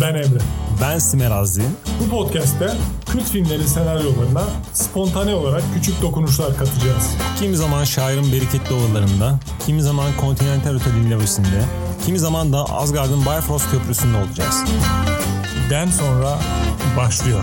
Ben Emre. Ben Simer Azzi. Bu podcast'te kült filmlerin senaryolarına spontane olarak küçük dokunuşlar katacağız. Kimi zaman şairin bereketli ovalarında, kimi zaman Continental Otel'in lavabosinde, kimi zaman da Asgard'ın Bifrost Köprüsü'nde olacağız. Den sonra başlıyor.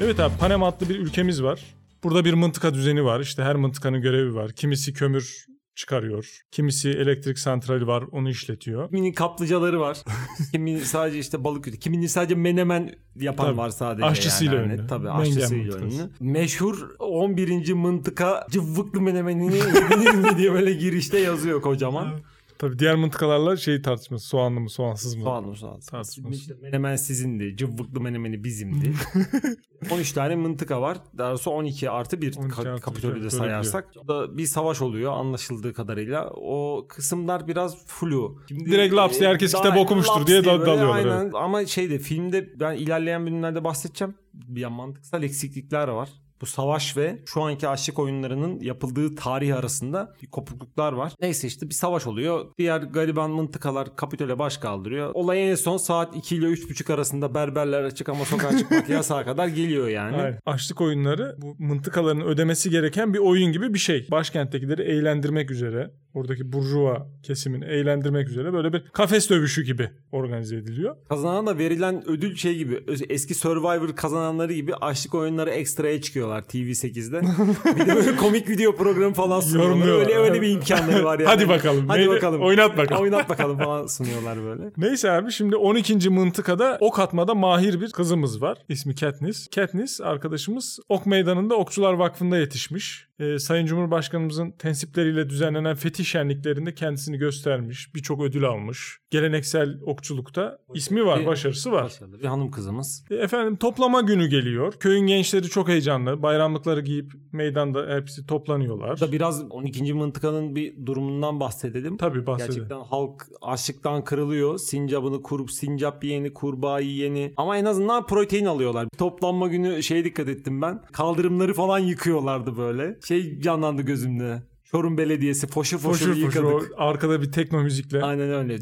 Evet abi Panama adlı bir ülkemiz var. Burada bir mıntıka düzeni var. İşte her mıntıkanın görevi var. Kimisi kömür çıkarıyor. Kimisi elektrik santrali var onu işletiyor. Kiminin kaplıcaları var. Kiminin sadece işte balık üretiyor. Kiminin sadece menemen yapan Tabii. var sadece. Aşçısıyla yani. ünlü. Tabii Mengen aşçısıyla ünlü. Meşhur 11. mıntıka cıvıklı menemenini diye böyle girişte yazıyor kocaman. Tabii diğer mıntıkalarla şey tartışması soğanlı mı soğansız mı? Soğan soğan. Tartışması. İşte menemen sizindi. Cıvıklı menemeni bizimdi. 13 tane mıntıka var. Daha doğrusu 12 artı 1 12 artı bir, kapitolü de evet, sayarsak. O da bir savaş oluyor anlaşıldığı kadarıyla. O kısımlar biraz flu. Şimdi, Direkt laps diye herkes kitap okumuştur diye diye böyle, dalıyorlar, Aynen. evet. Ama şeyde filmde ben ilerleyen bölümlerde bahsedeceğim. Bir mantıksal eksiklikler var. Bu savaş ve şu anki aşık oyunlarının yapıldığı tarih arasında bir kopukluklar var. Neyse işte bir savaş oluyor. Diğer gariban mıntıkalar kapitole baş kaldırıyor. Olay en son saat 2 ile 3.30 arasında berberler açık ama sokağa çıkmak yasağa kadar geliyor yani. Aynen. Açlık oyunları bu mıntıkaların ödemesi gereken bir oyun gibi bir şey. Başkenttekileri eğlendirmek üzere, oradaki burjuva kesimin eğlendirmek üzere böyle bir kafes dövüşü gibi organize ediliyor. Kazanana da verilen ödül şey gibi eski Survivor kazananları gibi açlık oyunları ekstraya çıkıyorlar TV8'de. bir de böyle komik video programı falan sunuyorlar. Öyle öyle bir imkanları var yani. Hadi bakalım. Hadi Neydi? bakalım. Oynat bakalım. Oynat bakalım falan sunuyorlar böyle. Neyse abi şimdi 12. mıntıkada ok atmada mahir bir kızımız var. İsmi Katniss. Katniss arkadaşımız ok meydanında Okçular Vakfı'nda yetişmiş. Ee, Sayın Cumhurbaşkanımızın tensipleriyle düzenlenen fetih şenliklerinde kendisini göstermiş. Birçok ödül almış. Geleneksel okçulukta ismi var, Bir- başarısı var. Başarılı bir hanım kızımız. E, Efendim toplama günü geliyor. Köyün gençleri çok heyecanlı. Bayramlıkları giyip meydanda hepsi toplanıyorlar. Burada biraz 12. mıntıkanın bir durumundan bahsedelim. Tabii bahsedelim. Gerçekten halk açlıktan kırılıyor. Sincabını kurup sincap yiyeni, kurbağa yiyeni. Ama en azından protein alıyorlar. Toplanma günü şeye dikkat ettim ben. Kaldırımları falan yıkıyorlardı böyle. Şey canlandı gözümde. Çorum Belediyesi foşu foşu, Foşur foşur yıkadık. o arkada bir tekno müzikle. Aynen öyle.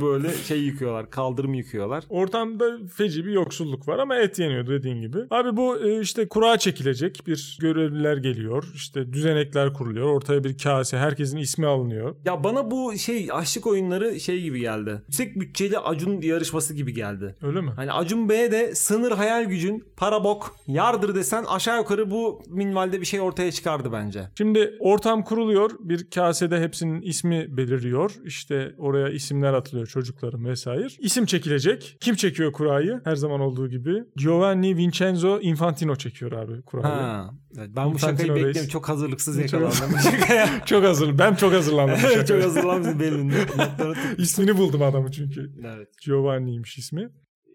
Böyle şey yıkıyorlar. Kaldırım yıkıyorlar. Ortamda feci bir yoksulluk var ama et yeniyor dediğin gibi. Abi bu e, işte kura çekilecek bir görevliler geliyor. İşte düzenekler kuruluyor. Ortaya bir kase herkesin ismi alınıyor. Ya bana bu şey açlık oyunları şey gibi geldi. Yüksek bütçeli Acun yarışması gibi geldi. Öyle mi? Hani Acun Bey'e de sınır hayal gücün, para bok, yardır desen aşağı yukarı bu minvalde bir şey ortaya çıkardı bence. Şimdi ortam kuruluyor. Bir kasede hepsinin ismi beliriyor. İşte oraya isimler atılıyor çocukların vesaire. İsim çekilecek. Kim çekiyor kurayı? Her zaman olduğu gibi. Giovanni Vincenzo Infantino çekiyor abi kurayı. Ha. Evet, ben bu şakayı reis. bekliyorum. Çok hazırlıksız yakalandım. Çok hazır. Ben çok hazırlandım. Çok. Notları tut- İsmini buldum adamı çünkü. evet. Giovanni'ymiş ismi.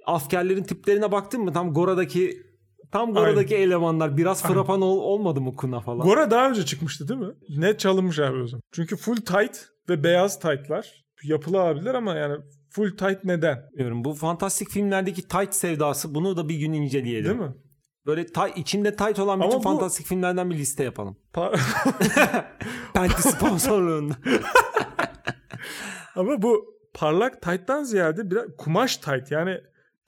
Askerlerin tiplerine baktın mı? Tam Gora'daki tam Gora'daki elemanlar biraz frapan ol- olmadı mı Kuna falan? Gora daha önce çıkmıştı değil mi? Net çalınmış abi o zaman. Çünkü full tight ve beyaz tight'lar. Yapılı abiler ama yani full tight neden? Bilmiyorum. Bu fantastik filmlerdeki tight sevdası bunu da bir gün inceleyelim. Değil mi? Böyle tight, içinde tight olan bütün bu- fantastik filmlerden bir liste yapalım. Pa- Penti sponsorluğunda. ama bu parlak tight'tan ziyade biraz kumaş tight. Yani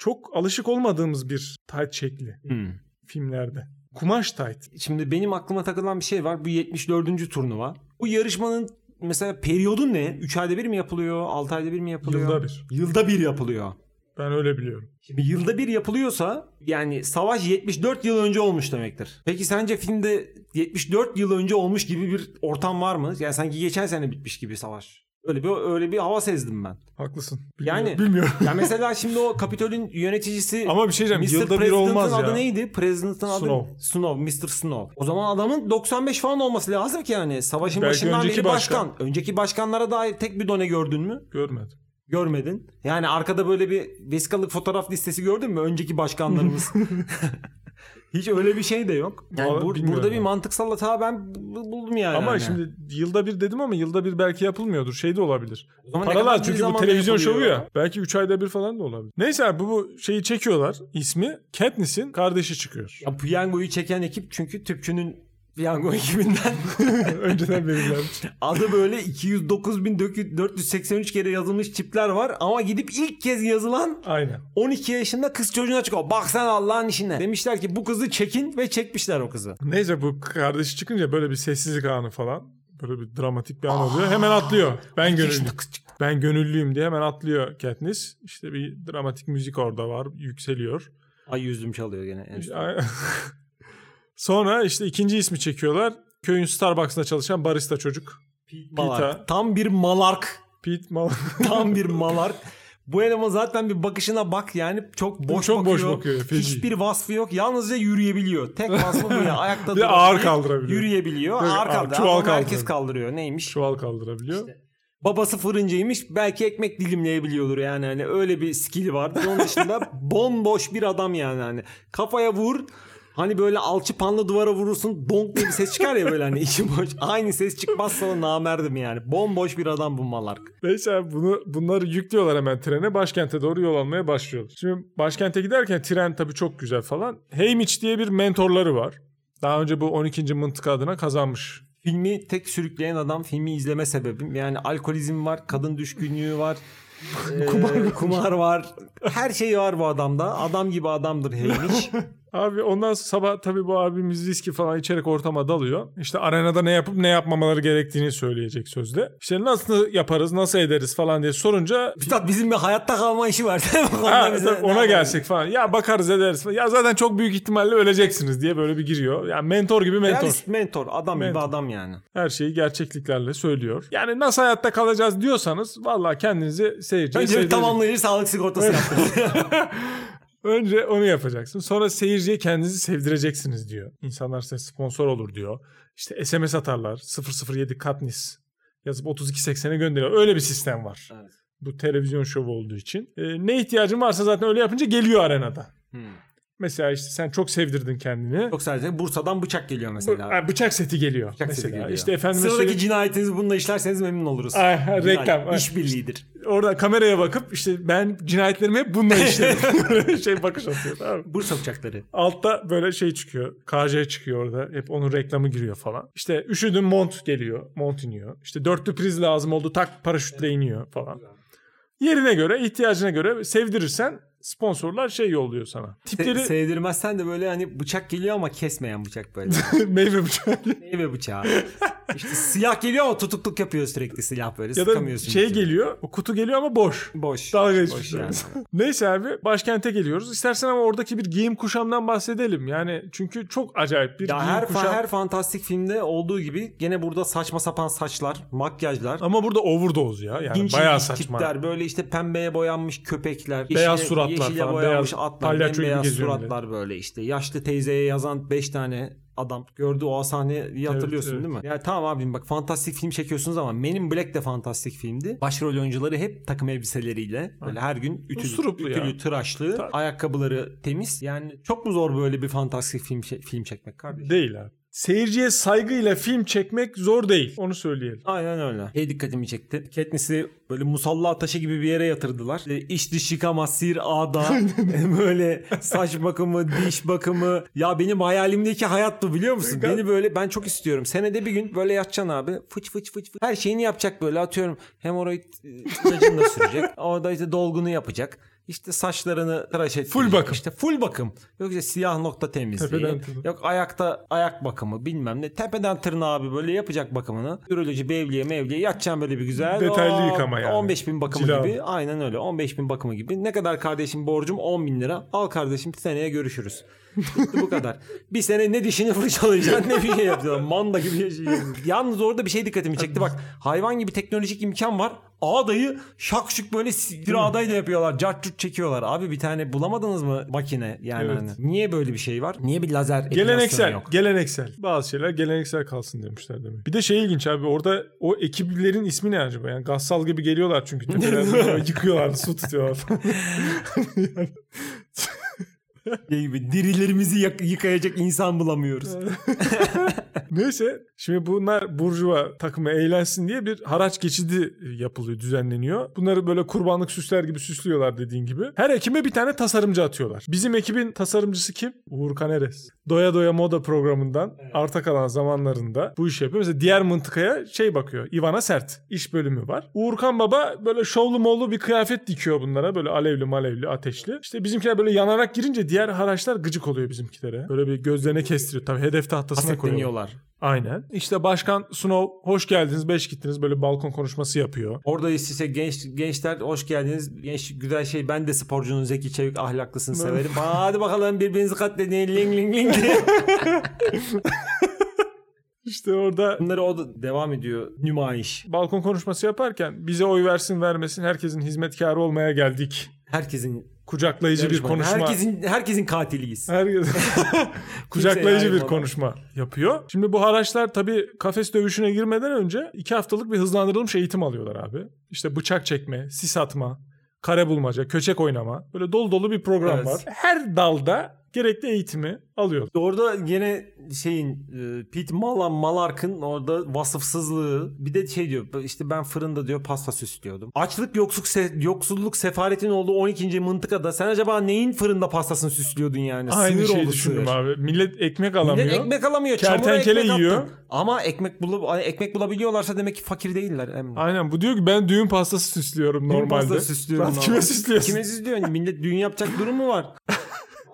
çok alışık olmadığımız bir tight şekli Hmm. filmlerde. Kumaş tight. Şimdi benim aklıma takılan bir şey var. Bu 74. turnuva. Bu yarışmanın mesela periyodu ne? 3 ayda bir mi yapılıyor? 6 ayda bir mi yapılıyor? Yılda bir. Yılda bir yapılıyor. Ben öyle biliyorum. Şimdi yılda bir yapılıyorsa yani savaş 74 yıl önce olmuş demektir. Peki sence filmde 74 yıl önce olmuş gibi bir ortam var mı? Yani sanki geçen sene bitmiş gibi savaş. Öyle bir öyle bir hava sezdim ben. Haklısın. Yani- Bilmiyorum. Bilmiyorum. Ya mesela şimdi o Kapitol'ün yöneticisi Ama bir şey diyeceğim. Mr. Yılda bir President'ın olmaz adı ya. neydi? President'ın adı Snow. Snow. Mr. Snow. O zaman adamın 95 falan olması lazım ki yani. Savaşın Belki başından önceki beri başkan. başkan. Önceki başkanlara dair tek bir done gördün mü? Görmedim. Görmedin. Yani arkada böyle bir vesikalık fotoğraf listesi gördün mü? Önceki başkanlarımız. Hiç öyle bir şey de yok. Yani Vallahi bur- burada bir abi. mantıksal hata ben bu- buldum yani. Ama Hani. şimdi yılda bir dedim ama yılda bir belki yapılmıyordur. Şey de olabilir. Kadar Paralar bir çünkü bu televizyon şovu ya. Belki 3 ayda bir falan da olabilir. Neyse abi bu, bu şeyi çekiyorlar. İsmi Katniss'in kardeşi çıkıyor. Ya piyangoyu çeken ekip çünkü tüpçünün piyango ekibinden. Önceden belirlenmiş. Adı böyle 209.483 kere yazılmış çipler var ama gidip ilk kez yazılan Aynen. 12 yaşında kız çocuğuna çıkıyor. Bak sen Allah'ın işine. Demişler ki bu kızı çekin ve çekmişler o kızı. Neyse bu kardeşi çıkınca böyle bir sessizlik anı falan. Böyle bir dramatik bir an oluyor. Hemen atlıyor. Ben gönüllüyüm. Ben gönüllüyüm diye hemen atlıyor Katniss. İşte bir dramatik müzik orada var. Yükseliyor. Ay yüzüm çalıyor gene. Sonra işte ikinci ismi çekiyorlar. Köyün Starbucks'ta çalışan barista çocuk. Malark. Tam bir malark. Pete Mal Tam bir malark. Bu eleman zaten bir bakışına bak yani çok boş Çok boş bakıyor. bakıyor, feci. Hiçbir vasfı yok. Yalnızca yürüyebiliyor. Tek vasfı bu ya. Ayakta durabilmek, ağır kaldırabiliyor. Yürüyebiliyor. Evet, ağır kaldırıyor. çuval Ama herkes kaldırıyor. Neymiş? çuval kaldırabiliyor. Babası fırıncıymış. Belki ekmek dilimleyebiliyordur yani. Hani öyle bir skill'i vardır. Onun dışında bomboş bir adam yani. Hani kafaya vur. Hani böyle alçıpanlı duvara vurursun donk diye bir ses çıkar ya böyle hani içi boş. Aynı ses çıkmazsa o namerdim yani. Bomboş bir adam bu malark. Neyse abi bunu, bunları yüklüyorlar hemen trene. Başkente doğru yol almaya başlıyorlar. Şimdi başkente giderken tren tabii çok güzel falan. Haymitch diye bir mentorları var. Daha önce bu 12. mıntıka adına kazanmış. Filmi tek sürükleyen adam filmi izleme sebebim. Yani alkolizm var, kadın düşkünlüğü var. Kumar, kumar var. Her şey var bu adamda. Adam gibi adamdır Haymitch. Abi ondan sabah tabii bu abimiz viski falan içerek ortama dalıyor. İşte arenada ne yapıp ne yapmamaları gerektiğini söyleyecek sözde. İşte nasıl yaparız, nasıl ederiz falan diye sorunca Üstad bizim bir hayatta kalma işi var. Ha, bize ona gelsek falan. Ya bakarız ederiz falan. Ya zaten çok büyük ihtimalle öleceksiniz diye böyle bir giriyor. Yani mentor gibi mentor. Realist mentor. Adam gibi Mentor. adam yani. Her şeyi gerçekliklerle söylüyor. Yani nasıl hayatta kalacağız diyorsanız vallahi kendinizi seyirciye Önce sevdirecek- tamamlayıcı sağlık sigortası yaptım. Önce onu yapacaksın. Sonra seyirciye kendinizi sevdireceksiniz diyor. İnsanlar size sponsor olur diyor. İşte SMS atarlar. 007 Katniss yazıp 3280'e gönderiyor. Öyle bir sistem var. Evet. Bu televizyon şovu olduğu için. Ee, ne ihtiyacın varsa zaten öyle yapınca geliyor arenada. Hmm. Mesela işte sen çok sevdirdin kendini. Çok sadece Bursa'dan bıçak geliyor mesela. Ha, bıçak seti geliyor. Bıçak seti mesela. geliyor. İşte efendime Sıradaki söyleyeyim. cinayetinizi bununla işlerseniz memnun oluruz. Ay, reklam. Ay. işbirliğidir. Orada kameraya bakıp işte ben cinayetlerimi hep bununla işledim. Şey bakış atıyor tamam? Bursa bıçakları. Altta böyle şey çıkıyor. KJ çıkıyor orada. Hep onun reklamı giriyor falan. İşte üşüdüm mont geliyor. Mont iniyor. İşte dörtlü priz lazım oldu. Tak paraşütle iniyor falan. Yerine göre, ihtiyacına göre sevdirirsen sponsorlar şey yolluyor sana. Se- Tipleri sevdirmezsen de böyle hani bıçak geliyor ama kesmeyen bıçak böyle. meyve bıçağı. Meyve bıçağı. İşte siyah geliyor ama tutukluk yapıyor sürekli silah böyle. ya da Sıkamıyorsun. şey bıçağı. geliyor. O kutu geliyor ama boş. Boş. Dalga Boş geçmişler. yani. Neyse abi başkente geliyoruz. İstersen ama oradaki bir giyim kuşamdan bahsedelim. Yani çünkü çok acayip bir Ya giyim her, kuşam. her fantastik filmde olduğu gibi gene burada saçma sapan saçlar, makyajlar. Ama burada overdose ya. Yani dinç bayağı saçma. tipler böyle işte pembeye boyanmış köpekler. Beyaz yeşile- suratlar yeşile falan, boyanmış beyaz atlar, palyaço gibi beyaz geziyor suratlar böyle işte. Yaşlı teyzeye yazan 5 tane adam gördü o sahneyi hatırlıyorsun evet. değil mi? Ya tamam abim bak fantastik film çekiyorsunuz ama Men in Black de fantastik filmdi. Başrol oyuncuları hep takım elbiseleriyle böyle her gün ütülü, Usturuplu ya. ütülü tıraşlı, Tabii. ayakkabıları temiz. Yani çok mu zor böyle bir fantastik film film çekmek kardeşim? Değil abi. Seyirciye saygıyla film çekmek zor değil. Onu söyleyelim. Aynen öyle. Şey dikkatimi çekti. Katniss'i böyle musalla taşı gibi bir yere yatırdılar. E, iç dış yıkama, sir, ağda. e, böyle saç bakımı, diş bakımı. Ya benim hayalimdeki hayat bu biliyor musun? Beni böyle ben çok istiyorum. Senede bir gün böyle yatacaksın abi. Fıç fıç fıç fıç. Her şeyini yapacak böyle atıyorum. Hemoroid e, ilacını da sürecek. Orada işte dolgunu yapacak. İşte saçlarını tıraş edecek. Full bakım. İşte full bakım. Yok işte siyah nokta temizliği. Yok ayakta ayak bakımı bilmem ne. Tepeden tırnağa abi böyle yapacak bakımını. Üroloji bevliye mevliye yatacaksın böyle bir güzel. Detaylı Aa, yıkama yani. 15 bin bakımı Cilalı. gibi. Aynen öyle 15 bin bakımı gibi. Ne kadar kardeşim borcum 10 bin lira. Al kardeşim seneye görüşürüz. Bu kadar. Bir sene ne dişini fırçalayacaksın ne bir şey yapacaksın. Manda gibi yaşayacaksın. Yalnız orada bir şey dikkatimi çekti. Bak hayvan gibi teknolojik imkan var. Ağdayı şakşuk böyle bir ağdayla yapıyorlar. Cart curt çekiyorlar. Abi bir tane bulamadınız mı makine? Yani Evet. hani niye böyle bir şey var? Niye bir lazer Geleneksel, yok? geleneksel. Bazı şeyler geleneksel kalsın demişler demek. Bir de şey ilginç abi orada o ekiplerin ismi ne acaba? Yani gassal gibi geliyorlar çünkü yıkıyorlar, su tutuyorlar. Yani- Şey gibi dirilerimizi yıkayacak insan bulamıyoruz. Neyse şimdi bunlar burjuva takımı eğlensin diye bir haraç geçidi yapılıyor, düzenleniyor. Bunları böyle kurbanlık süsler gibi süslüyorlar dediğin gibi. Her ekime bir tane tasarımcı atıyorlar. Bizim ekibin tasarımcısı kim? Uğur Kaneres. Doya Doya Moda programından arta kalan zamanlarında bu işi yapıyor. Mesela diğer mıntıkaya şey bakıyor. Ivana Sert iş bölümü var. Uğurkan Baba böyle şovlu mollu bir kıyafet dikiyor bunlara. Böyle alevli malevli ateşli. İşte bizimkiler böyle yanarak girince diğer haraçlar gıcık oluyor bizimkilere. Böyle bir gözlerine kestiriyor. Tabii hedef tahtasına koyuyor. Hasetleniyorlar. Aynen. İşte Başkan Snow hoş geldiniz, beş gittiniz böyle balkon konuşması yapıyor. Orada işte genç gençler hoş geldiniz. Genç güzel şey ben de sporcunun Zeki Çevik ahlaklısını severim. Hadi bakalım birbirinizi katledin ling ling ling. İşte orada Bunları o da devam ediyor nümayiş. balkon konuşması yaparken bize oy versin vermesin herkesin hizmetkarı olmaya geldik. Herkesin Kucaklayıcı bir yarışma- konuşma. Herkesin herkesin katiliyiz. Herkes kucaklayıcı bir konuşma yapıyor. Şimdi bu haraçlar tabii kafes dövüşüne girmeden önce iki haftalık bir hızlandırılmış eğitim alıyorlar abi. İşte bıçak çekme, sis atma, kare bulmaca, köçek oynama. Böyle dolu dolu bir program Evet. var. Her dalda gerekli eğitimi alıyor. Orada gene şeyin e, Pete Malan Malark'ın orada vasıfsızlığı bir de şey diyor işte ben fırında diyor pasta süslüyordum. Açlık yoksulluk, se- yoksulluk sefaretin olduğu 12. mıntıkada sen acaba neyin fırında pastasını süslüyordun yani? Aynı Sığır şeyi oldu düşündüm abi. Millet ekmek alamıyor. Millet ekmek alamıyor. Kertenkele ekmek yiyor. attın. Ama ekmek bulup ekmek bulabiliyorlarsa demek ki fakir değiller. Emre. Aynen bu diyor ki ben düğün pastası süslüyorum Düğün normalde. pastası süslüyorum ama. kime süslüyorsun? Kime süslüyorsun? Millet düğün yapacak durumu var.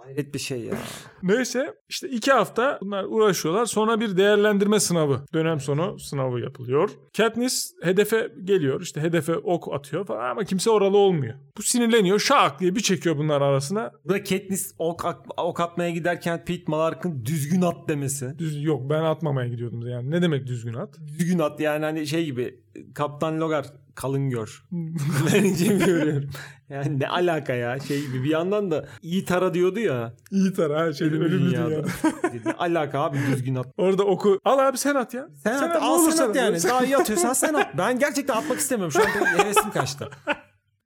Hayret bir şey ya. Neyse işte iki hafta bunlar uğraşıyorlar. Sonra bir değerlendirme sınavı. Dönem sonu sınavı yapılıyor. Katniss hedefe geliyor. İşte hedefe ok atıyor falan ama kimse oralı olmuyor. Bu sinirleniyor. Şak diye bir çekiyor bunlar arasına. Burada Katniss ok, ok atmaya giderken Pete Malark'ın düzgün at demesi. Düz, yok ben atmamaya gidiyordum. Yani ne demek düzgün at? Düzgün at yani hani şey gibi Kaptan Logar kalın gör. ben ince görüyorum. Yani ne alaka ya şey gibi bir yandan da iyi tara diyordu ya. İyi tara her şeyde ölümlü dünyada. dünya. ne alaka abi düzgün at. Orada oku al abi sen at ya. Sen, at, ne al sen at yani. Daha iyi atıyorsan sen at. Ben gerçekten atmak istemiyorum. Şu an hevesim kaçtı.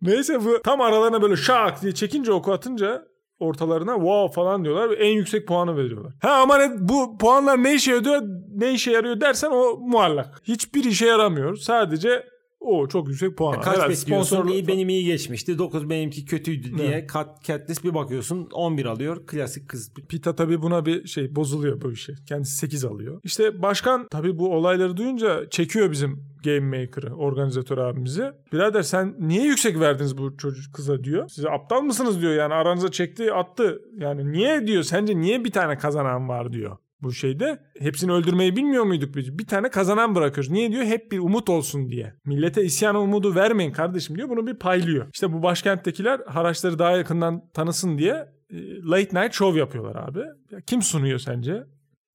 Neyse bu tam aralarına böyle şak diye çekince oku atınca ortalarına wow falan diyorlar ve en yüksek puanı veriyorlar. Ha ama ne, bu puanlar ne işe yarıyor ne işe yarıyor dersen o muallak. Hiçbir işe yaramıyor. Sadece o çok yüksek puan. Kaç Herhalde bekliyorsun? sponsorluk- İyi, benim iyi geçmişti. 9 benimki kötüydü diye. Kat, Katniss bir bakıyorsun 11 alıyor. Klasik kız. Pita tabii buna bir şey bozuluyor bu işi. Kendisi 8 alıyor. İşte başkan tabii bu olayları duyunca çekiyor bizim Game Maker'ı, organizatör abimizi. Birader sen niye yüksek verdiniz bu çocuk kıza diyor. Size aptal mısınız diyor yani aranıza çekti attı. Yani niye diyor sence niye bir tane kazanan var diyor. Bu şeyde hepsini öldürmeyi bilmiyor muyduk biz? Bir tane kazanan bırakıyoruz. Niye diyor? Hep bir umut olsun diye. Millete isyan umudu vermeyin kardeşim diyor. Bunu bir paylıyor. İşte bu başkenttekiler haraçları daha yakından tanısın diye e, late night show yapıyorlar abi. Ya kim sunuyor sence?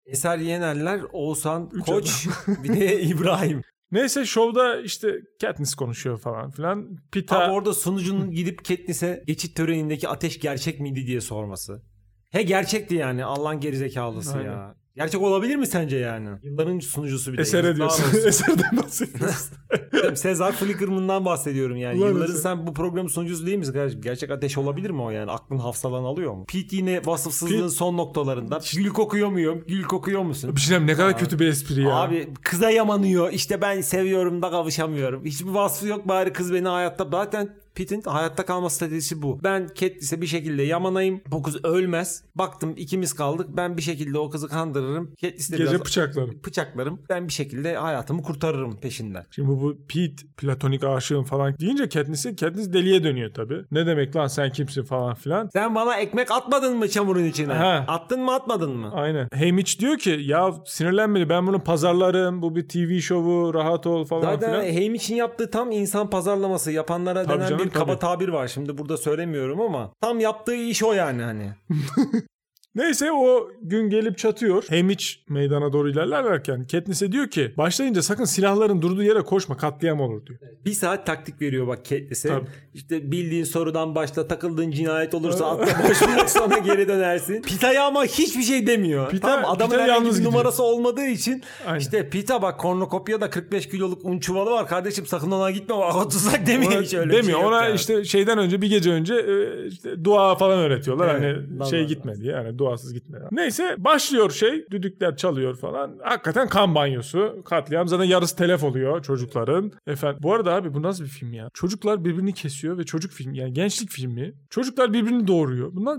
Eser Yenerler, Oğuzhan Üç Koç, bir de İbrahim. Neyse şovda işte Katniss konuşuyor falan filan. Pita Abi orada sunucunun gidip Katniss'e geçit törenindeki ateş gerçek miydi diye sorması. He gerçekti yani Allah'ın gerizekalısı Aynen. ya. Gerçek olabilir mi sence yani? Yılların sunucusu bir de. eser ediyorsun. Eserden bahsediyorsun. Sezar Flickerman'dan bahsediyorum yani. Ulan Yılların sen bu programın sunucusu değil misin kardeşim? Gerçek ateş olabilir mi o yani? Aklın hafsalan alıyor mu? Pete yine vasıfsızlığın Pete- son noktalarında. Gül kokuyor muyum? Gül kokuyor musun? bir şey ne kadar kötü bir espri ya. Abi kıza yamanıyor. İşte ben seviyorum da kavuşamıyorum. Hiçbir vasfı yok bari kız beni hayatta. Zaten Pitt'in hayatta kalma stratejisi bu. Ben Katniss'e bir şekilde yamanayım. Bu kız ölmez. Baktım ikimiz kaldık. Ben bir şekilde o kızı kandırırım. Katniss'le Gece biraz bıçaklarım. bıçaklarım. Ben bir şekilde hayatımı kurtarırım peşinden. Şimdi bu, bu Pete platonik aşığım falan deyince Katniss'e Katniss deliye dönüyor tabii. Ne demek lan sen kimsin falan filan. Sen bana ekmek atmadın mı çamurun içine? Ha. Attın mı atmadın mı? Aynen. Haymitch diyor ki ya sinirlenmeli ben bunu pazarlarım. Bu bir TV şovu rahat ol falan Zaten filan. Haymitch'in yaptığı tam insan pazarlaması yapanlara Tabii denen canım, kaba tabir var. Şimdi burada söylemiyorum ama tam yaptığı iş o yani hani. Neyse o gün gelip çatıyor. Hamish meydana doğru ilerlerken Katniss'e diyor ki başlayınca sakın silahların durduğu yere koşma katliam olur diyor. Bir saat taktik veriyor bak Katniss'e. Tabii. İşte bildiğin sorudan başla takıldığın cinayet olursa atla boş bırak sonra geri dönersin. Pita'ya ama hiçbir şey demiyor. Pita- tamam, adamın Pita yalnız numarası olmadığı için Aynen. işte Pita bak kornokopyada 45 kiloluk un çuvalı var kardeşim sakın ona gitme o tuzak demiyor Ona hiç öyle demiyor. şey Ona yani. işte şeyden önce bir gece önce e, işte dua falan öğretiyorlar. Evet, hani şey gitme diye. Yani duasız gitme. Neyse başlıyor şey. Düdükler çalıyor falan. Hakikaten kan banyosu. Katliam. Zaten yarısı telef oluyor çocukların. Efendim bu arada abi bu nasıl bir film ya? Çocuklar birbirini kesiyor ve çocuk filmi yani gençlik filmi. Çocuklar birbirini doğuruyor. Bunlar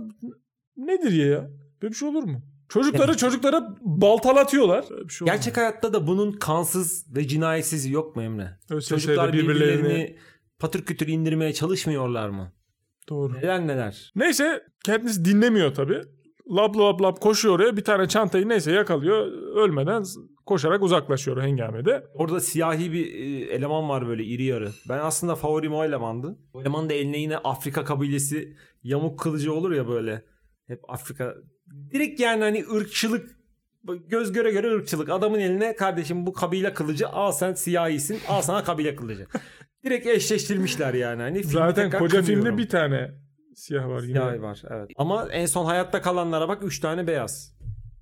nedir ya? Böyle bir şey olur mu? Çocukları çocuklara baltalatıyorlar. Bir şey mu? Gerçek hayatta da bunun kansız ve cinayetsiz yok mu Emre? ÖSS'de Çocuklar birbirlerini- birbirlerini patır kütür indirmeye çalışmıyorlar mı? Doğru. Neler neler. Neyse Katniss dinlemiyor tabii. Lap lap lap koşuyor oraya bir tane çantayı neyse yakalıyor. Ölmeden koşarak uzaklaşıyor hengamede. Orada siyahi bir e, eleman var böyle iri yarı. Ben aslında favorim o elemandı. O elemanın da eline yine Afrika kabilesi yamuk kılıcı olur ya böyle. Hep Afrika. Direkt yani hani ırkçılık göz göre göre ırkçılık. Adamın eline kardeşim bu kabile kılıcı al sen siyahisin al sana kabile kılıcı. Direkt eşleştirmişler yani. Hani Zaten koca kınıyorum. filmde bir tane siyah var yine. Siyahi var evet. Ama en son hayatta kalanlara bak 3 tane beyaz.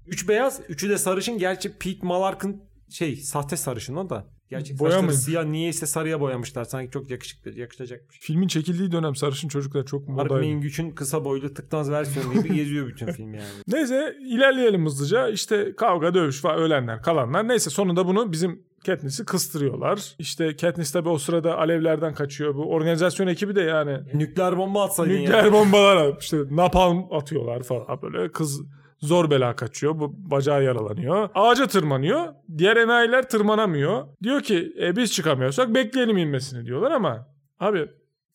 3 beyaz, 3'ü de sarışın. Gerçi Pete Malark'ın şey sahte sarışın o da. Gerçek Boya saçları mı? siyah niyeyse sarıya boyamışlar. Sanki çok yakışıklı, yakışacakmış. Filmin çekildiği dönem sarışın çocuklar çok Mark modaydı. Mingüç'ün kısa boylu tıknaz versiyonu gibi geziyor bütün film yani. Neyse ilerleyelim hızlıca. İşte kavga, dövüş falan ölenler, kalanlar. Neyse sonunda bunu bizim Katniss'i kıstırıyorlar. İşte Katniss tabii o sırada alevlerden kaçıyor. Bu organizasyon ekibi de yani Nükleer bomba atsaydın nükleer ya. bombalar işte napalm atıyorlar falan böyle. Kız zor bela kaçıyor. Bu bacağı yaralanıyor. Ağaca tırmanıyor. Diğer enayiler tırmanamıyor. Diyor ki e, biz çıkamıyorsak bekleyelim inmesini diyorlar ama abi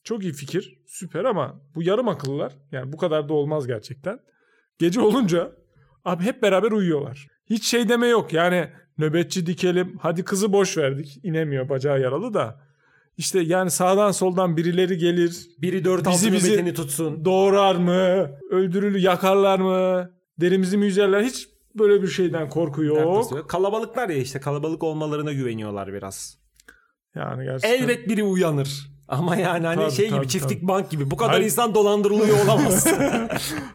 çok iyi fikir. Süper ama bu yarım akıllılar. Yani bu kadar da olmaz gerçekten. Gece olunca abi hep beraber uyuyorlar. Hiç şey deme yok. Yani nöbetçi dikelim. Hadi kızı boş verdik. İnemiyor bacağı yaralı da. İşte yani sağdan soldan birileri gelir. Biri 4 Bizi- bizi- nöbetini tutsun. Doğrar mı? Öldürülü yakarlar mı? Derimizi mi yüzerler? Hiç böyle bir şeyden korku yok. Yok. Kalabalıklar ya işte kalabalık olmalarına güveniyorlar biraz. Yani gerçekten. Elbet biri uyanır. Ama yani hani Tabii, şey gibi tabii, çiftlik tabii. bank gibi bu kadar Hayır. insan dolandırılıyor olamaz.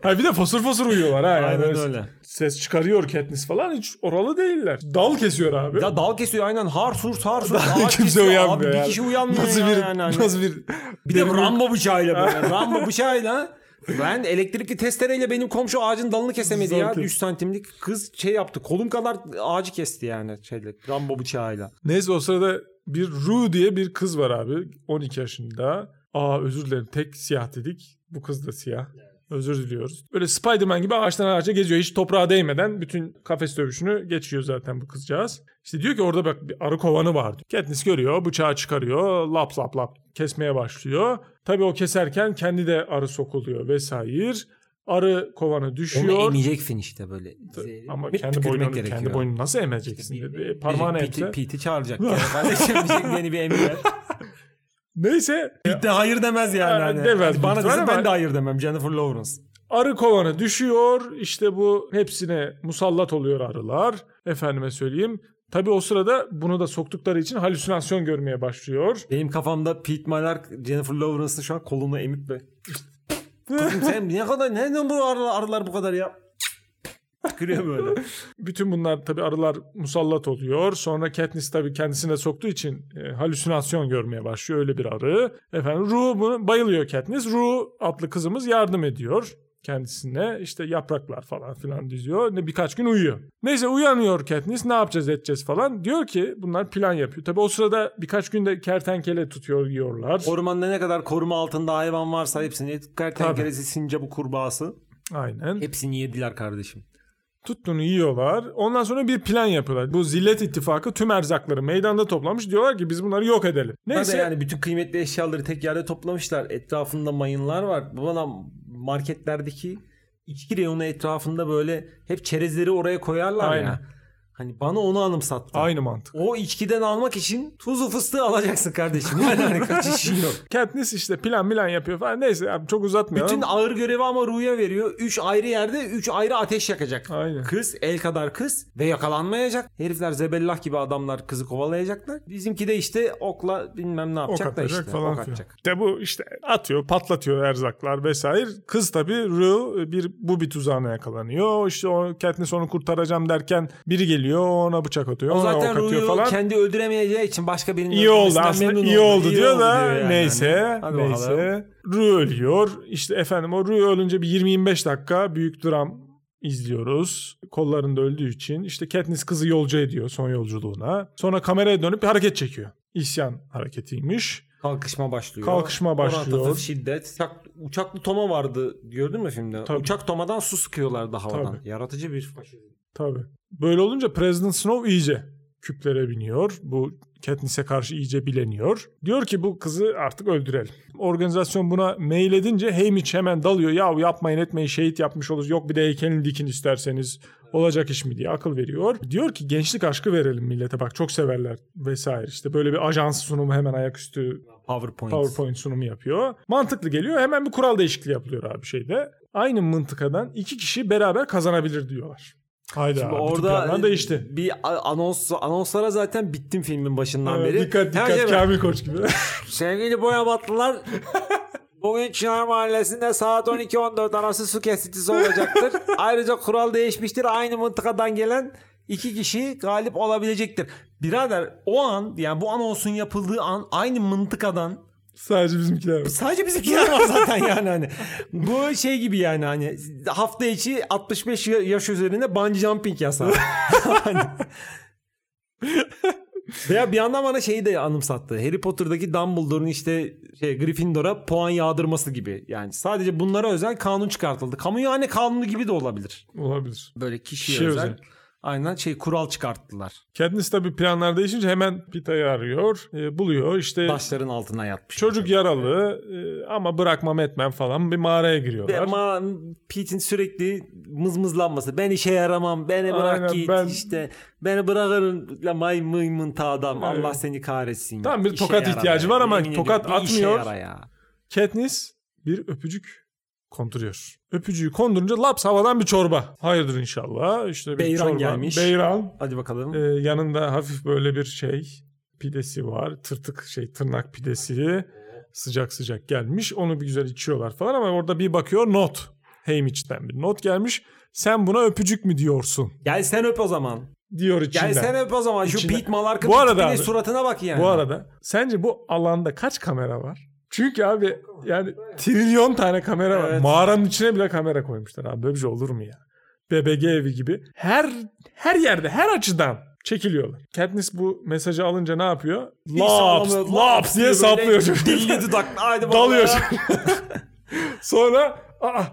Ha bir de fosur fosur uyuyorlar ha. Yani Aynen böyle öyle. Ses çıkarıyor Katniss falan hiç oralı değiller. Dal kesiyor abi. Ya dal kesiyor aynen harsurs harsurs Daha ağaç kimse kesiyor. uyanmıyor Abi, yani. Bir kişi uyanmıyor nasıl ya bir, yani. Hani. Nasıl bir... Bir de Rambo bıçağıyla böyle. Rambo bıçağıyla ben elektrikli testereyle benim komşu ağacın dalını kesemedi ya. Zaten. 3 santimlik kız şey yaptı. Kolum kadar ağacı kesti yani şeyle Rambo bıçağıyla. Neyse o sırada bir Rue diye bir kız var abi. 12 yaşında. Aa özür dilerim tek siyah dedik. Bu kız da siyah. Özür diliyoruz. Böyle Spider-Man gibi ağaçtan ağaca geziyor. Hiç toprağa değmeden bütün kafes dövüşünü geçiyor zaten bu kızcağız. İşte diyor ki orada bak bir arı kovanı var. Katniss görüyor, bıçağı çıkarıyor, lap lap lap kesmeye başlıyor. Tabii o keserken kendi de arı sokuluyor vesaire. Arı kovanı Onu düşüyor. emeceksin işte böyle. Ama Bir kendi boynunu, gerekiyor. kendi boynunu nasıl emeceksin? dedi. Parmağını Pete, emse. Pete'i çağıracak. Yani. Kardeşim diyecek beni bir emir. Neyse Pete de hayır demez yani. Ha, Hani. demez Bana desin ben de hayır demem. Jennifer Lawrence. Arı kovanı düşüyor. İşte bu hepsine musallat oluyor arılar. Efendime söyleyeyim. Tabii o sırada bunu da soktukları için halüsinasyon görmeye başlıyor. Benim kafamda Pete Malark, Jennifer Lawrence'ın şu an kolunu emip be. Kızım sen ne kadar nereden bu arılar, arılar bu kadar ya? Tükürüyor böyle. Bütün bunlar tabii arılar musallat oluyor. Sonra Katniss tabii kendisine soktuğu için e, halüsinasyon görmeye başlıyor. Öyle bir arı. Efendim bunu bayılıyor Katniss. Rue adlı kızımız yardım ediyor kendisine. İşte yapraklar falan filan diziyor. Ne birkaç gün uyuyor. Neyse uyanıyor Katniss. Ne yapacağız edeceğiz falan. Diyor ki bunlar plan yapıyor. Tabii o sırada birkaç günde kertenkele tutuyor yiyorlar. Ormanda ne kadar koruma altında hayvan varsa hepsini kertenkelesi, sincapı, kurbağası Aynen. hepsini yediler kardeşim. Tuttuğunu yiyorlar. Ondan sonra bir plan yapıyorlar. Bu zillet ittifakı tüm erzakları meydanda toplamış. Diyorlar ki biz bunları yok edelim. Neyse. Neyse. yani bütün kıymetli eşyaları tek yerde toplamışlar. Etrafında mayınlar var. Bana marketlerdeki içki reyonu etrafında böyle hep çerezleri oraya koyarlar Aynen. ya. Hani bana onu anımsattı. Aynı mantık. O içkiden almak için tuzu fıstığı alacaksın kardeşim. Yani hani kaçışın yok. Katniss işte plan plan yapıyor falan. Neyse abi çok uzatmayalım. Bütün ağır görevi ama Ru'ya veriyor. Üç ayrı yerde üç ayrı ateş yakacak. Aynen. Kız el kadar kız ve yakalanmayacak. Herifler zebellah gibi adamlar kızı kovalayacaklar. Bizimki de işte okla bilmem ne ok yapacak da atacak işte. falan ok filan. atacak. İşte bu işte atıyor patlatıyor erzaklar vesaire. Kız tabii Rue bir bu bir tuzağına yakalanıyor. İşte o Katniss onu kurtaracağım derken biri geliyor ona bıçak atıyor. O ona zaten ok atıyor falan. kendi öldüremeyeceği için başka birinin İyi oldu aslında memnun iyi oldu, İyi diyor oldu da yani. neyse Hadi bakalım. neyse Rue ölüyor işte efendim o Rue ölünce bir 20-25 dakika büyük dram izliyoruz. Kollarında öldüğü için işte Katniss kızı yolcu ediyor son yolculuğuna. Sonra kameraya dönüp bir hareket çekiyor. İsyan hareketiymiş. Kalkışma başlıyor. Kalkışma başlıyor. Orantısız şiddet. Uçak, uçaklı Toma vardı gördün mü filmde? Tabii. Uçak Toma'dan su sıkıyorlardı havadan. Tabii. Yaratıcı bir faşizm. Tabii. Böyle olunca President Snow iyice küplere biniyor. Bu Katniss'e karşı iyice bileniyor. Diyor ki bu kızı artık öldürelim. Organizasyon buna mail edince Haymitch hemen dalıyor. Ya yapmayın etmeyin şehit yapmış oluruz. Yok bir de heykelini dikin isterseniz. Olacak iş mi diye akıl veriyor. Diyor ki gençlik aşkı verelim millete bak çok severler vesaire. İşte böyle bir ajans sunumu hemen ayaküstü PowerPoint. PowerPoint sunumu yapıyor. Mantıklı geliyor. Hemen bir kural değişikliği yapılıyor abi şeyde. Aynı mıntıkadan iki kişi beraber kazanabilir diyorlar. Haydi Şimdi orada planlar değişti. bir anons anonslara zaten bittim filmin başından Evet, beri. dikkat dikkat Her şey- Kamil Koç gibi. Sevgili boyabatlılar Bugün Çınar Mahallesi'nde saat 12-14 arası su kesintisi olacaktır. Ayrıca kural değişmiştir. Aynı mıntıkadan gelen iki kişi galip olabilecektir. Birader o an yani bu anonsun yapıldığı an aynı mıntıkadan Sadece bizimkiler var. sadece bizimkiler var zaten yani hani. Bu şey gibi yani hani hafta içi 65 yaş üzerinde bungee jumping yasağı. Hani- Veya bir yandan bana şeyi de anımsattı. Harry Potter'daki Dumbledore'un işte şey Gryffindor'a puan yağdırması gibi. Yani sadece bunlara özel kanun çıkartıldı. Kamuhane kanunu gibi de olabilir. Olabilir. Böyle kişiye Kişiye özel. özel. Aynen şey kural çıkarttılar. Katniss tabii planlar değişince hemen Pita'yı arıyor. e, buluyor. İşte Taşların altına yatmış. çocuk yaralı e, ama bırakmam etmem falan bir mağaraya giriyorlar. Ama Pete'in sürekli mızmızlanması. Ben işe yaramam. Beni bırak Aynen, git. ben- işte beni bırakırım. La may mıymın adam. Evet. Allah seni kahretsin. Tamam, bir İşe tokat ihtiyacı be. var ama Yemin tokat bir atmıyor. ya. Katniss bir öpücük konduruyor. Öpücüğü kondurunca laps havadan bir çorba. Hayırdır inşallah. İşte bir Beyran çorba. gelmiş. Beyran. Hadi bakalım. Ee, yanında hafif böyle bir şey pidesi var. Tırtık şey tırnak pidesi. Sıcak sıcak gelmiş. Onu bir güzel içiyorlar falan ama orada bir bakıyor not. Haymitch'ten bir not gelmiş. Sen buna öpücük mü diyorsun? Gel sen öp o zaman. Diyor içinden. Gel sen öp o zaman. Şu. Pete Malark'ın suratına bak yani. Bu arada sence bu alanda kaç kamera var? Çünkü abi yani trilyon tane kamera var. Evet. Mağaranın içine bile kamera koymuşlar abi. Böyle bir şey olur mu ya? BBG evi gibi. Her her yerde her açıdan çekiliyorlar. Katniss bu mesajı alınca ne yapıyor? Laps, sallamıyor, laps diye saplıyor. Dilli dudaklı. Haydi Dalıyor. Sonra aa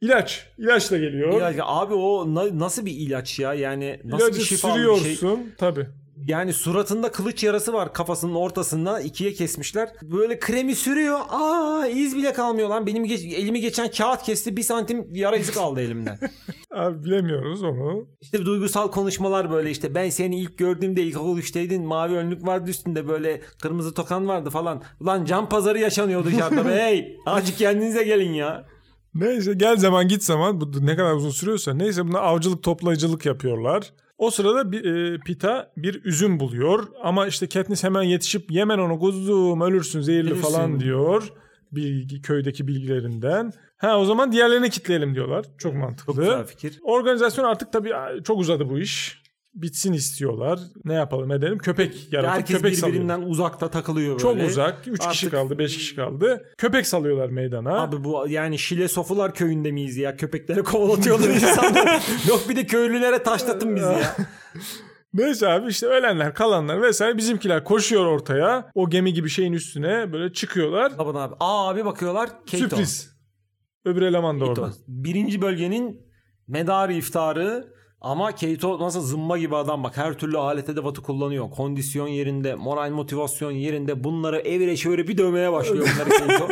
ilaç. İlaç da geliyor. İlaç- abi o na- nasıl bir ilaç ya? Yani nasıl İlacı bir şifalı bir şey? sürüyorsun. Tabii. Yani suratında kılıç yarası var kafasının ortasında ikiye kesmişler. Böyle kremi sürüyor. Aa iz bile kalmıyor lan. Benim geç- elimi geçen kağıt kesti. Bir santim yara izi kaldı elimden. Abi bilemiyoruz onu. İşte duygusal konuşmalar böyle işte ben seni ilk gördüğümde ilkokul 3'teydin mavi önlük vardı üstünde böyle kırmızı tokan vardı falan. Ulan can pazarı yaşanıyor dışarıda be hey azıcık kendinize gelin ya. Neyse gel zaman git zaman bu ne kadar uzun sürüyorsa neyse buna avcılık toplayıcılık yapıyorlar. O sırada bir, e, Pita bir üzüm buluyor ama işte Katniss hemen yetişip yemen onu kuzum ölürsün zehirli Ölürsün. falan diyor. Bilgi, köydeki bilgilerinden. Ha o zaman diğerlerini kitleyelim diyorlar. Çok mantıklı. Çok güzel fikir. Organizasyon artık tabii çok uzadı bu iş. Bitsin istiyorlar. Ne yapalım edelim? Köpek yaratıp Herkes köpek salıyor. birbirinden uzakta takılıyor böyle. Çok uzak. 3 kişi Artık- kaldı, 5 kişi kaldı. Köpek salıyorlar meydana. Abi bu yani Şile Sofular köyünde miyiz ya? Köpekleri kovalatıyorlar insanlar. Yok bir de köylülere taşlatın bizi ya. Neyse abi işte ölenler kalanlar vesaire bizimkiler koşuyor ortaya. O gemi gibi şeyin üstüne böyle çıkıyorlar. Aman abi. Aa abi bakıyorlar. Keito. Sürpriz. Öbür eleman da orada. Birinci bölgenin medarı iftarı ama Keito nasıl zımba gibi adam bak her türlü alet edevatı kullanıyor. Kondisyon yerinde, moral motivasyon yerinde. Bunları evire şöyle bir dövmeye başlıyor bunları Keito.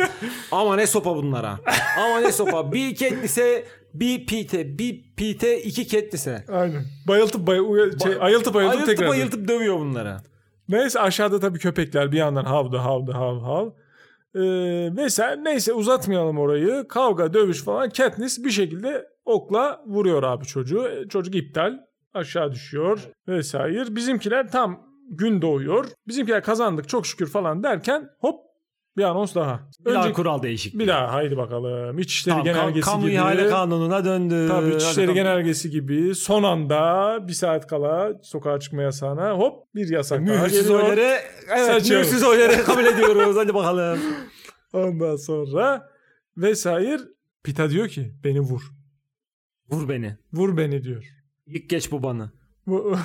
Ama ne sopa bunlara. Ama ne sopa. Bir Katniss'e Bir Pete, bir Pete, iki Katniss'e. Aynen. Bayıltıp bay şey, ayıltıp ayıltıp, Ayıltıp tekrar. ayıltıp dövüyor bunlara. Neyse aşağıda tabii köpekler bir yandan havdı havdı hav hav. Ee, mesela neyse uzatmayalım orayı. Kavga, dövüş falan. Katniss bir şekilde okla vuruyor abi çocuğu. E, Çocuk iptal. Aşağı düşüyor vesaire. Bizimkiler tam gün doğuyor. Bizimkiler kazandık çok şükür falan derken hop bir anons daha. Bir daha Önce- kural değişikliği. bir daha haydi bakalım. İçişleri Tamam, genelgesi kamu gibi. ihale kanununa döndü. Tabii Hadi İçişleri bakalım. genelgesi gibi son anda bir saat kala sokağa çıkma yasağına hop bir yasak daha Mühürsüz geliyor. oyları, evet Saçıyoruz. mühürsüz oyları kabul ediyoruz. Hadi bakalım. Ondan sonra vesaire Pita diyor ki beni vur. Vur beni. Vur beni diyor. Yık geç bu bana. Bu-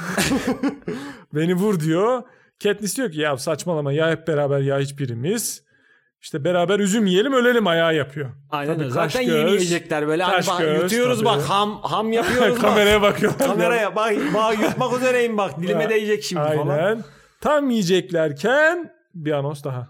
beni vur diyor. Katniss diyor ki ya saçmalama ya hep beraber ya hiçbirimiz. İşte beraber üzüm yiyelim ölelim ayağı yapıyor. Aynen Tabii öyle. Zaten göz, yemeyecekler böyle. Hani bak, göz, yutuyoruz tabii. bak ham ham yapıyoruz bak. Kameraya bakıyor. Kameraya bak, bak yutmak üzereyim bak. Dilime değecek şimdi falan. Aynen. Tam yiyeceklerken bir anons daha.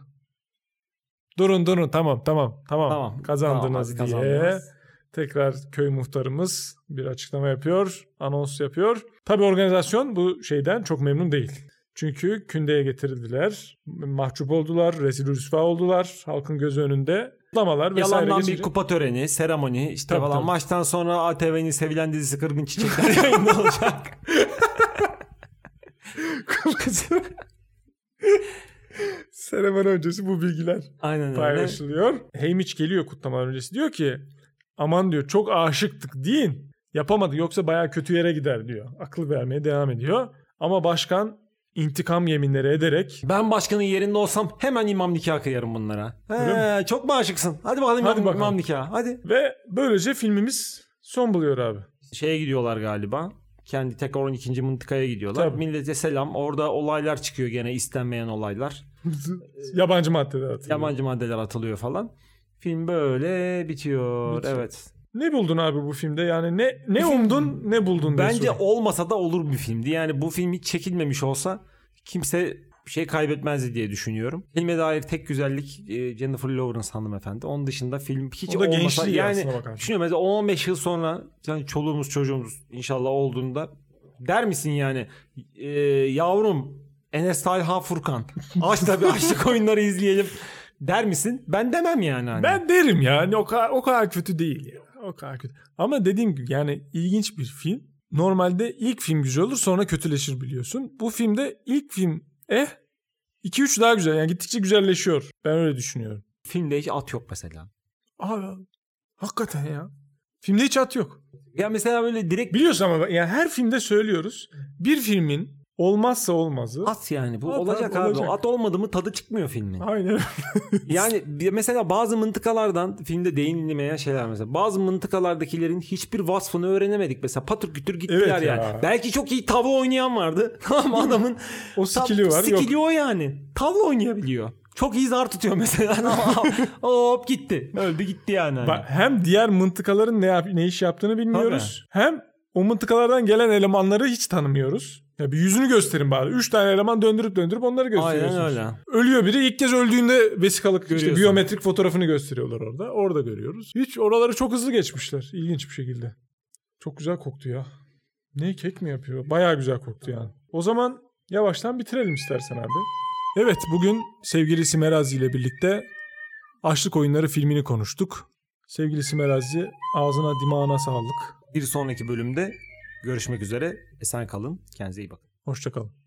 Durun durun tamam tamam tamam, Tamam, kazandınız tamam, diye. kazandınız. Tekrar köy muhtarımız bir açıklama yapıyor, anons yapıyor. Tabii organizasyon bu şeyden çok memnun değil. Çünkü kündeye getirildiler, mahcup oldular, rezil rüsva oldular halkın gözü önünde. Kutlamalar vesaire Yalandan bir geçince- kupa töreni, seremoni işte Tabii, falan. tabii. Maçtan sonra ATV'nin sevilen dizisi Kırgın Çiçekler yayında olacak. Seremoni öncesi bu bilgiler Aynen öyle. paylaşılıyor. Haymitch geliyor kutlama öncesi diyor ki aman diyor çok aşıktık deyin. Yapamadı yoksa baya kötü yere gider diyor. Akıl vermeye devam ediyor. Ama başkan intikam yeminleri ederek Ben başkanın yerinde olsam hemen imam nikahı kıyarım bunlara. He, çok mu aşıksın? Hadi bakalım Hadi imam, bakalım. imam nikahı. Hadi. ve böylece filmimiz son buluyor abi. Şeye gidiyorlar galiba. Kendi tekrar 12. mıntıkaya gidiyorlar. Tabii. Millete selam. Orada olaylar çıkıyor gene istenmeyen olaylar. Yabancı maddeler atıyor. Yabancı maddeler atılıyor falan. Film böyle bitiyor. Bitiyor. Evet. Ne buldun abi bu filmde? Yani ne ne film- umdun ne buldun Bence sorayım. olmasa da olur bir filmdi. Yani bu film hiç çekilmemiş olsa kimse bir şey kaybetmezdi diye düşünüyorum. Filme dair tek güzellik e, Jennifer Lawrence hanımefendi. Onun dışında film hiç O da olmasa yani düşünüyorum mesela 15 yıl sonra yani çoluğumuz çocuğumuz inşallah olduğunda der misin yani e, yavrum Enes Talha Furkan aç tabii açlık oyunları izleyelim der misin? Ben demem yani. Hani. Ben derim ya. hani O kadar, o kadar kötü değil ya. O kadar kötü. Ama dediğim gibi yani ilginç bir film. Normalde ilk film güzel olur sonra kötüleşir biliyorsun. Bu filmde ilk film eh 2-3 daha güzel. Yani gittikçe güzelleşiyor. Ben öyle düşünüyorum. Filmde hiç at yok mesela. Abi hakikaten ya. Filmde hiç at yok. Ya mesela böyle direkt Biliyorsun ama yani her filmde söylüyoruz. Bir filmin olmazsa olmazı. At yani bu At olacak abi, olacak. At olmadı mı tadı çıkmıyor filmin. Aynen. yani mesela bazı mıntıkalardan filmde değinilmeyen şeyler mesela. Bazı mıntıkalardakilerin hiçbir vasfını öğrenemedik. Mesela patır kütür gittiler Evet ya. yani. Belki çok iyi tavla oynayan vardı. Tamam adamın O skill'i var. Yok. skill'i o yani. Tavla oynayabiliyor. Çok iyi zar tutuyor mesela. Hop gitti. Öldü gitti yani. Bak, hem diğer mıntıkaların ne, yap- ne iş yaptığını bilmiyoruz. Hem o mıntıkalardan gelen elemanları hiç tanımıyoruz. Ya bir yüzünü gösterin bari. Üç tane eleman döndürüp döndürüp onları gösteriyorsunuz. Aynen öyle. Ölüyor biri ilk kez öldüğünde vesikalık işte biyometrik fotoğrafını gösteriyorlar orada. Orada görüyoruz. Hiç oraları çok hızlı geçmişler. İlginç bir şekilde. Çok güzel koktu ya. Ne kek mi yapıyor? Bayağı güzel koktu yani. O zaman yavaştan bitirelim istersen abi. Evet bugün sevgili Simerazi ile birlikte Açlık Oyunları filmini konuştuk. Sevgili Simerazi ağzına dimağına sağlık. Bir sonraki bölümde görüşmek üzere. Esen kalın. Kendinize iyi bakın. Hoşçakalın.